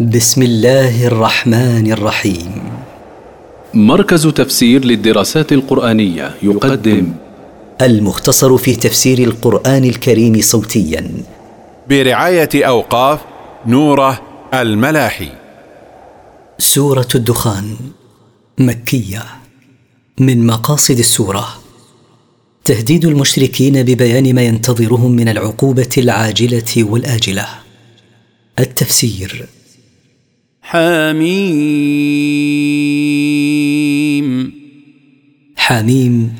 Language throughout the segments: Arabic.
بسم الله الرحمن الرحيم. مركز تفسير للدراسات القرآنية يقدم. المختصر في تفسير القرآن الكريم صوتيا. برعاية أوقاف نوره الملاحي. سورة الدخان مكية. من مقاصد السورة تهديد المشركين ببيان ما ينتظرهم من العقوبة العاجلة والآجلة. التفسير حميم. حاميم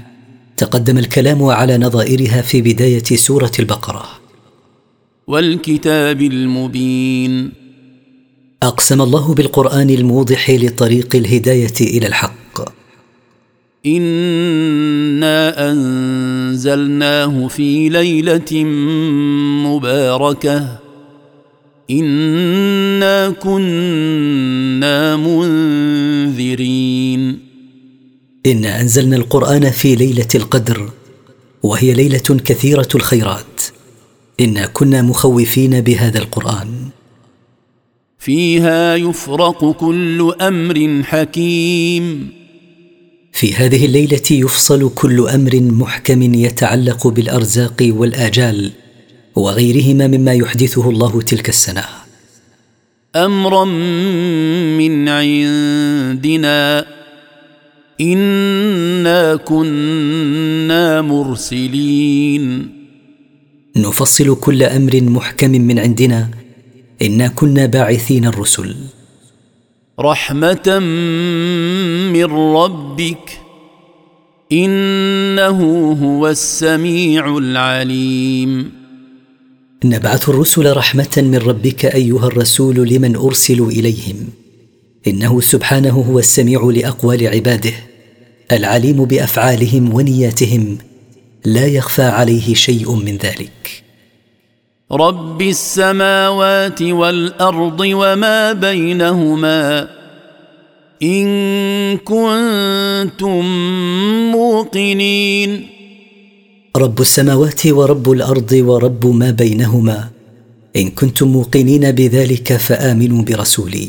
تقدم الكلام على نظائرها في بداية سورة البقرة. والكتاب المبين. أقسم الله بالقرآن الموضح لطريق الهداية إلى الحق. إنا أنزلناه في ليلة مباركة. انا كنا منذرين. انا انزلنا القران في ليله القدر وهي ليله كثيره الخيرات. انا كنا مخوفين بهذا القران. فيها يفرق كل أمر حكيم. في هذه الليلة يفصل كل أمر محكم يتعلق بالارزاق والاجال. وغيرهما مما يحدثه الله تلك السنة. أمرا من عندنا. إنا كنا مرسلين. نفصل كل أمر محكم من عندنا. إنا كنا باعثين الرسل. رحمة من ربك. إنه هو السميع العليم. نبعث الرسل رحمة من ربك أيها الرسول لمن ارسلوا إليهم. إنه سبحانه هو السميع لأقوال عباده العليم بأفعالهم ونياتهم لا يخفى عليه شيء من ذلك. رب السماوات والأرض وما بينهما. إن كنتم موقنين. رب السماوات ورب الأرض ورب ما بينهما. إن كنتم موقنين بذلك فآمنوا برسولي.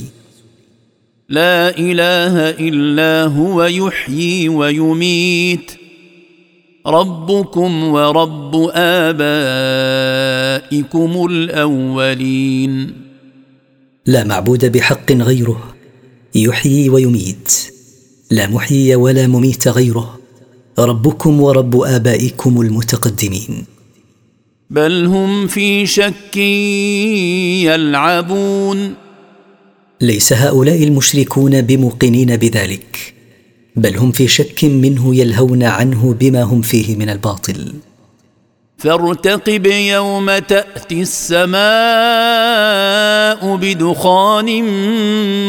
لا إله إلا هو يحيي ويميت. ربكم ورب آبائكم الأولين. لا معبود بحق غيره يحيي ويميت. لا محيي ولا مميت غيره. ربكم ورب آبائكم المتقدمين. بل هم في شك يلعبون. ليس هؤلاء المشركون بموقنين بذلك بل هم في شك منه يلهون عنه بما هم فيه من الباطل. فارتقب يوم تأتي السماء بدخان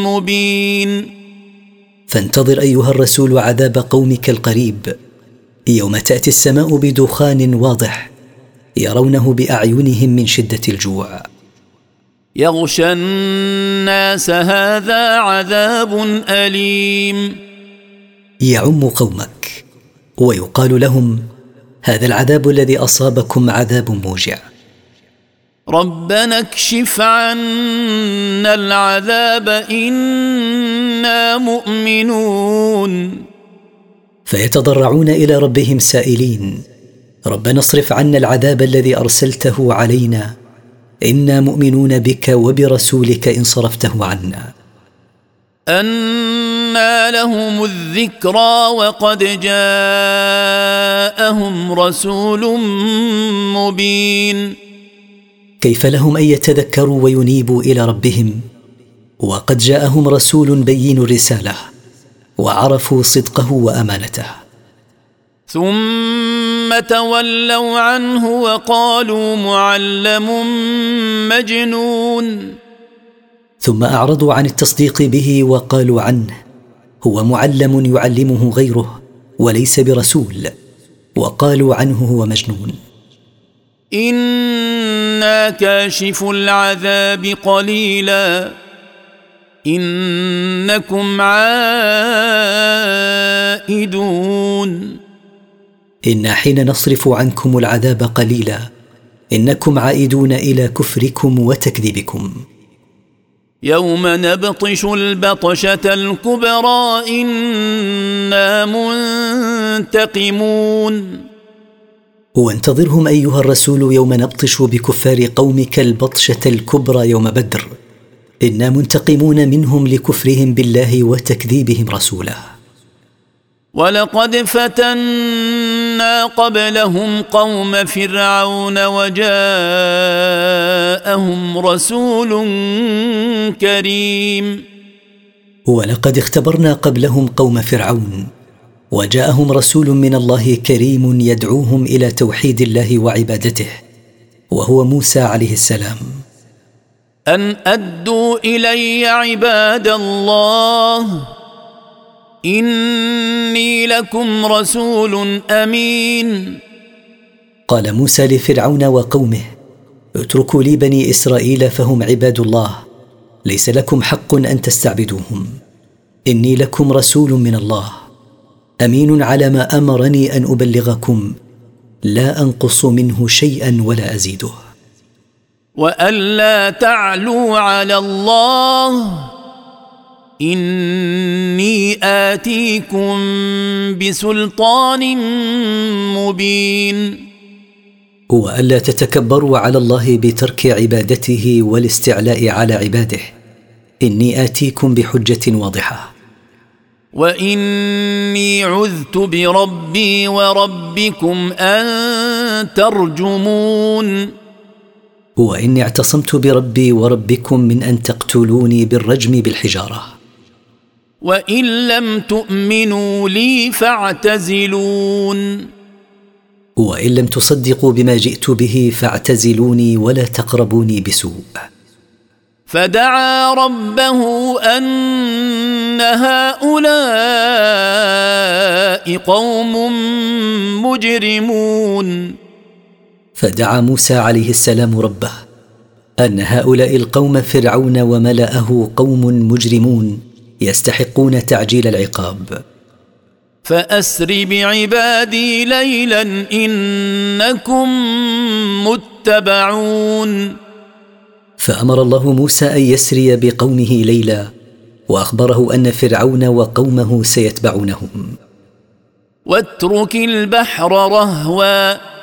مبين. فانتظر أيها الرسول عذاب قومك القريب يوم تأتي السماء بدخان واضح يرونه بأعينهم من شدة الجوع. يغشى الناس هذا عذاب أليم. يعم قومك ويقال لهم هذا العذاب الذي أصابكم عذاب موجع. ربنا اكشف عنا العذاب إنا مؤمنون. فيتضرعون إلى ربهم سائلين. ربنا اصرف عنا العذاب الذي أرسلته علينا. إنا مؤمنون بك وبرسولك إن صرفته عنا. أنى لهم الذكرى وقد جاءهم رسول مبين. كيف لهم أن يتذكروا وينيبوا إلى ربهم؟ وقد جاءهم رسول بين الرسالة. وعرفوا صدقه وأمانته. ثم تولوا عنه وقالوا معلم مجنون. ثم أعرضوا عن التصديق به وقالوا عنه هو معلم يعلمه غيره وليس برسول وقالوا عنه هو مجنون. إنا كاشف العذاب قليلا. إنكم عائدون. أنا حين نصرف عنكم العذاب قليلا إنكم عائدون إلى كفركم وتكذيبكم. يوم نبطش البطشة الكبرى إنا منتقمون. وانتظرهم أيها الرسول يوم نبطش بكفار قومك البطشة الكبرى يوم بدر. إنا منتقمون منهم لكفرهم بالله وتكذيبهم رسوله ولقد فتنا قبلهم قوم فرعون وجاءهم رسول كريم. ولقد اختبرنا قبلهم قوم فرعون وجاءهم رسول من الله كريم يدعوهم إلى توحيد الله وعبادته وهو موسى عليه السلام. أن أدوا إلي عباد الله. إني لكم رسول أمين. قال موسى لفرعون وقومه اتركوا لي بني إسرائيل فهم عباد الله ليس لكم حق أن تستعبدوهم. إني لكم رسول من الله أمين على ما أمرني أن أبلغكم لا أنقص منه شيئا ولا أزيده. والا تعلوا على الله اني اتيكم بسلطان مبين والا تتكبروا على الله بترك عبادته والاستعلاء على عباده اني اتيكم بحجه واضحة. واني عذت بربي وربكم ان ترجمون واني اعتصمت بربي وربكم من أن تقتلوني بالرجم بالحجارة. وإن لم تؤمنوا لي فاعتزلون. وان لم تصدقوا بما جئت به فاعتزلوني ولا تقربوني بسوء. فدعا ربه أن هؤلاء قوم مجرمون. فدعا موسى عليه السلام ربه أن هؤلاء القوم فرعون وملأه قوم مجرمون يستحقون تعجيل العقاب. فأسر بعبادي ليلا إنكم متبعون. فأمر الله موسى أن يسري بقومه ليلا وأخبره أن فرعون وقومه سيتبعونهم. واترك البحر رهوا.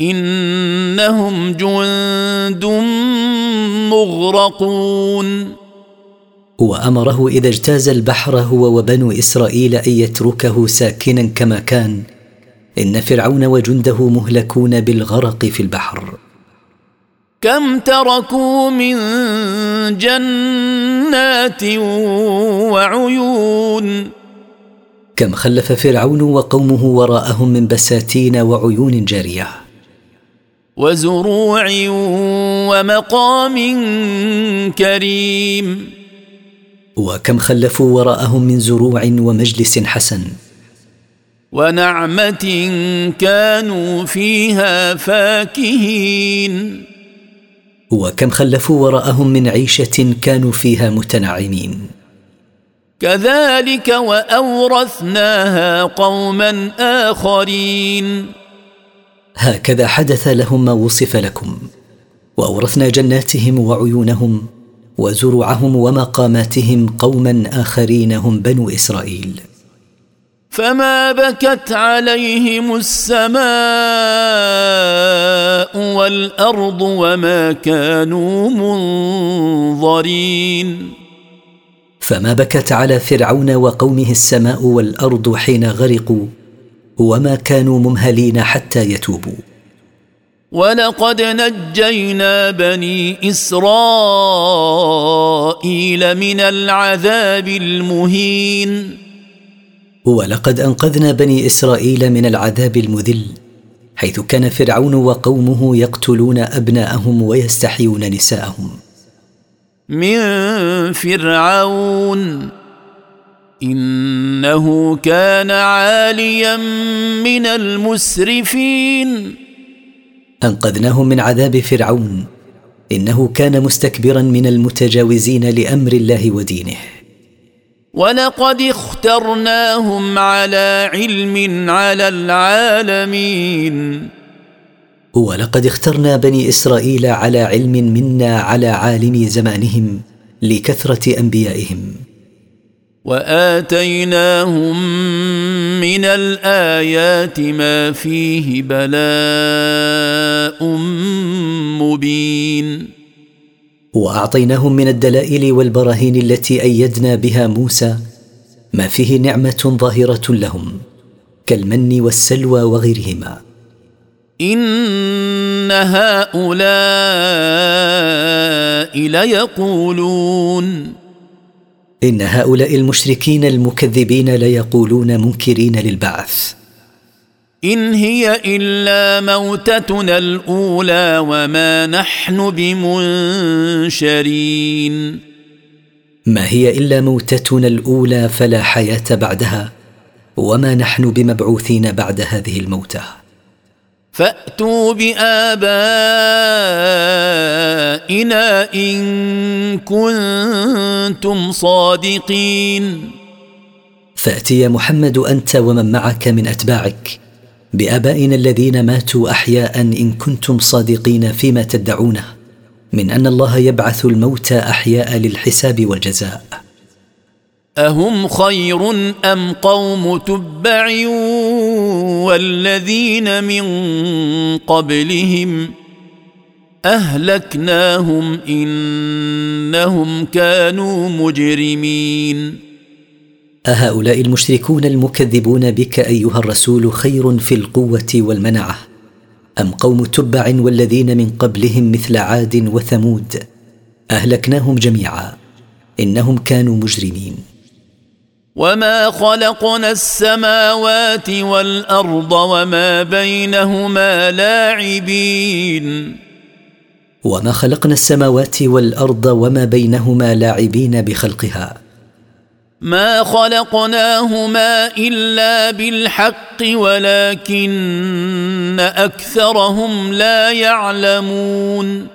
إنهم جند مغرقون. وأمره إذا اجتاز البحر هو وبنو إسرائيل أن يتركه ساكنا كما كان إن فرعون وجنده مهلكون بالغرق في البحر. كم تركوا من جنات وعيون؟ كم خلف فرعون وقومه وراءهم من بساتين وعيون جارية. وزروع ومقام كريم. وكم خلفوا وراءهم من زروع ومجلس حسن. ونعمة كانوا فيها فاكهين. وكم خلفوا وراءهم من عيشة كانوا فيها متنعمين. كذلك وأورثناها قوما آخرين. هكذا حدث لهم ما وصف لكم. وأورثنا جناتهم وعيونهم وزروعهم ومقاماتهم قوما آخرين هم بنو إسرائيل. فما بكت عليهم السماء والأرض وما كانوا منظرين. فما بكت على فرعون وقومه السماء والأرض حين غرقوا وما كانوا ممهلين حتى يتوبوا. ولقد نجينا بني اسرائيل من العذاب المهين. ولقد انقذنا بني اسرائيل من العذاب المذل حيث كان فرعون وقومه يقتلون أبناءهم ويستحيون نساءهم. من فرعون. إنه كان عاليا من المسرفين. انقذناهم من عذاب فرعون. إنه كان مستكبرا من المتجاوزين لأمر الله ودينه. ولقد اخترناهم على علم على العالمين. ولقد اخترنا بني إسرائيل على علم منا على عالم زمانهم لكثرة أنبيائهم. وآتيناهم من الآيات ما فيه بلاء مبين. وأعطيناهم من الدلائل والبراهين التي أيدنا بها موسى ما فيه نعمة ظاهرة لهم كالمن والسلوى وغيرهما. إن هؤلاء ليقولون إن هؤلاء المشركين المكذبين ليقولون منكرين للبعث. إن هي إلا موتتنا الأولى وما نحن بمنشرين. ما هي إلا موتتنا الأولى فلا حياة بعدها وما نحن بمبعوثين بعد هذه الموتى. فأتوا بآبائنا إن كنتم صادقين. فات يا محمد أنت ومن معك من أتباعك بآبائنا الذين ماتوا أحياء إن كنتم صادقين فيما تدعونه من أن الله يبعث الموتى أحياء للحساب والجزاء. أهم خير أم قوم تبع والذين من قبلهم أهلكناهم إنهم كانوا مجرمين. أهؤلاء المشركون المكذبون بك أيها الرسول خير في القوة والمنعة. أم قوم تبع والذين من قبلهم مثل عاد وثمود. أهلكناهم جميعا. إنهم كانوا مجرمين. وما خلقنا السماوات والارض وما بينهما لاعبين وما خلقنا السماوات والارض وما بينهما لاعبين بخلقها. ما خلقناهما الا بالحق ولكن اكثرهم لا يعلمون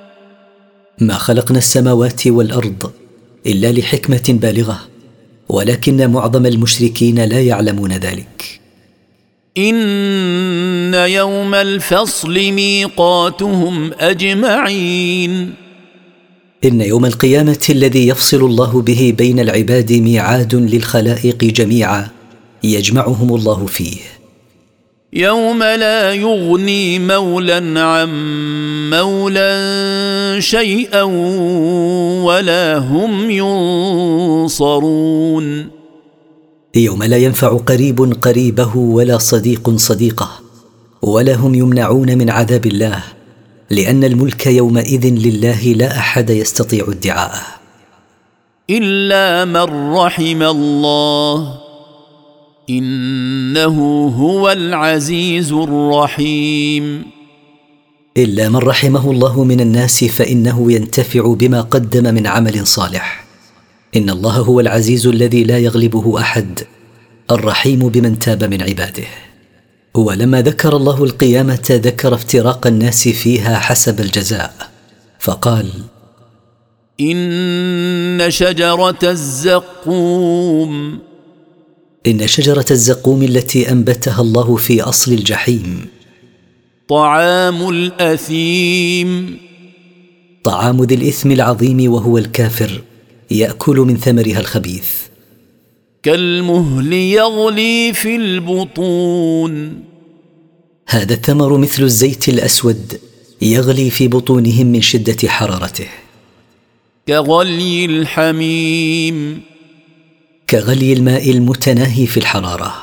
ما خلقنا السماوات والارض الا لحكمه بالغه ولكن معظم المشركين لا يعلمون ذلك. إن يوم الفصل ميقاتهم أجمعين. إن يوم القيامة الذي يفصل الله به بين العباد ميعاد للخلائق جميعا يجمعهم الله فيه. يوم لا يغني مولى عن مولى شيئا ولا هم ينصرون. يوم لا ينفع قريب قريبه ولا صديق صديقه ولا هم يمنعون من عذاب الله لأن الملك يومئذ لله لا أحد يستطيع ادعاءه. إلا من رحم الله. إنه هو العزيز الرحيم. إلا من رحمه الله من الناس فإنه ينتفع بما قدم من عمل صالح. إن الله هو العزيز الذي لا يغلبه أحد الرحيم بمن تاب من عباده. ولما ذكر الله القيامة ذكر افتراق الناس فيها حسب الجزاء فقال إن شجرة الزقوم إن شجرة الزقوم التي أنبتها الله في أصل الجحيم. طعام الأثيم. طعام ذي الإثم العظيم وهو الكافر يأكل من ثمرها الخبيث. كالمهل يغلي في البطون. هذا الثمر مثل الزيت الأسود يغلي في بطونهم من شدة حرارته. كغلي الحميم. كغلي الماء المتناهي في الحرارة.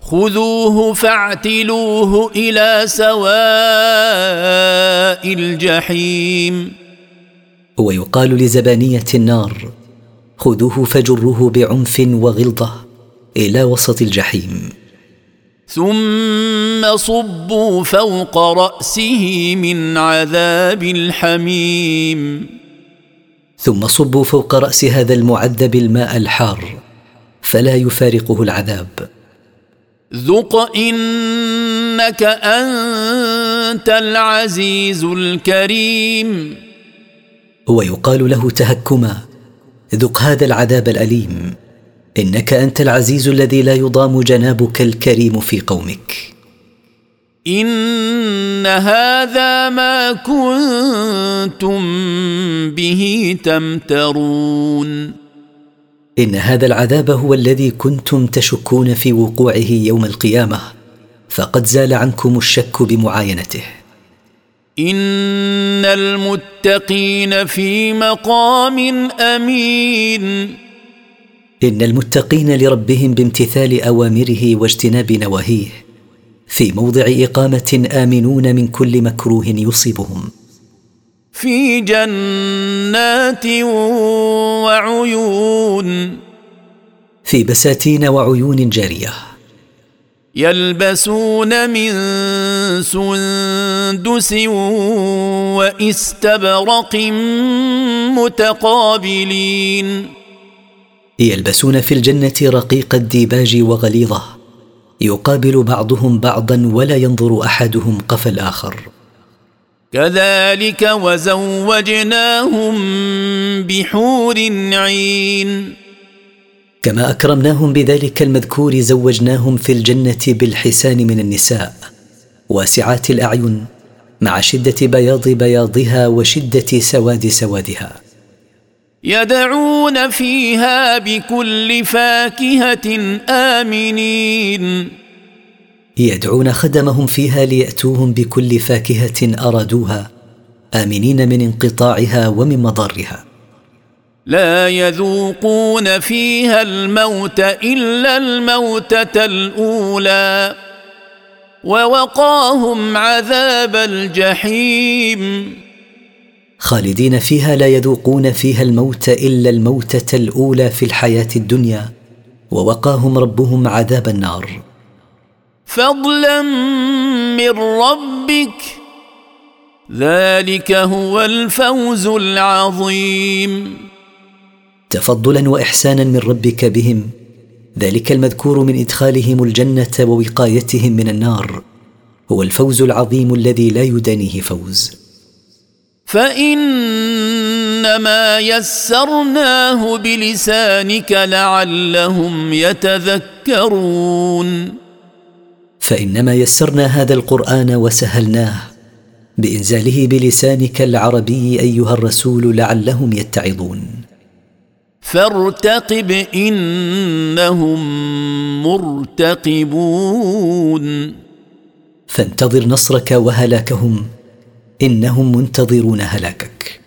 خذوه فاعتلوه إلى سواء الجحيم. ويقال لزبانية النار خذوه فجروه بعنف وغلظة إلى وسط الجحيم. ثم صبوا فوق رأسه من عذاب الحميم. ثم صبوا فوق رأس هذا المعذب الماء الحار فلا يفارقه العذاب. ذق انك انت العزيز الكريم. ويقال له تهكما ذق هذا العذاب الأليم. إنك أنت العزيز الذي لا يضام جنابك الكريم في قومك. إن هذا ما كنتم به تمترون. إن هذا العذاب هو الذي كنتم تشكون في وقوعه يوم القيامة فقد زال عنكم الشك بمعاينته. إن المتقين في مقام أمين. إن المتقين لربهم بامتثال أوامره واجتناب نواهيه. في موضع إقامة آمنون من كل مكروه يصيبهم. في جنات وعيون. في بساتين وعيون جارية. يلبسون من سندس واستبرق متقابلين. يلبسون في الجنة رقيق الديباج وغليظة. يقابل بعضهم بعضا ولا ينظر أحدهم قفى الآخر. كذلك وزوجناهم بحور عين. كما أكرمناهم بذلك المذكور زوجناهم في الجنة بالحسان من النساء. واسعات الأعين مع شدة بياض بياضها وشدة سواد سوادها. يدعون فيها بكل فاكهة آمنين. يدعون خدمهم فيها ليأتوهم بكل فاكهة أرادوها آمنين من انقطاعها ومن مضارها لا يذوقون فيها الموت إلا الموتة الأولى ووقاهم عذاب الجحيم. خالدين فيها لا يذوقون فيها الموت إلا الموتة الأولى في الحياة الدنيا ووقاهم ربهم عذاب النار. فضلا من ربك ذلك هو الفوز العظيم. تفضلا واحسانا من ربك بهم ذلك المذكور من إدخالهم الجنة ووقايتهم من النار هو الفوز العظيم الذي لا يدانيه فوز. فإنما يسرناه بلسانك لعلهم يتذكرون. فإنما يسرنا هذا القرآن وسهلناه بإنزاله بلسانك العربي أيها الرسول لعلهم يتعظون. فارتقب إنهم مرتقبون. فانتظر نصرك وهلاكهم إنهم منتظرون هلاكك.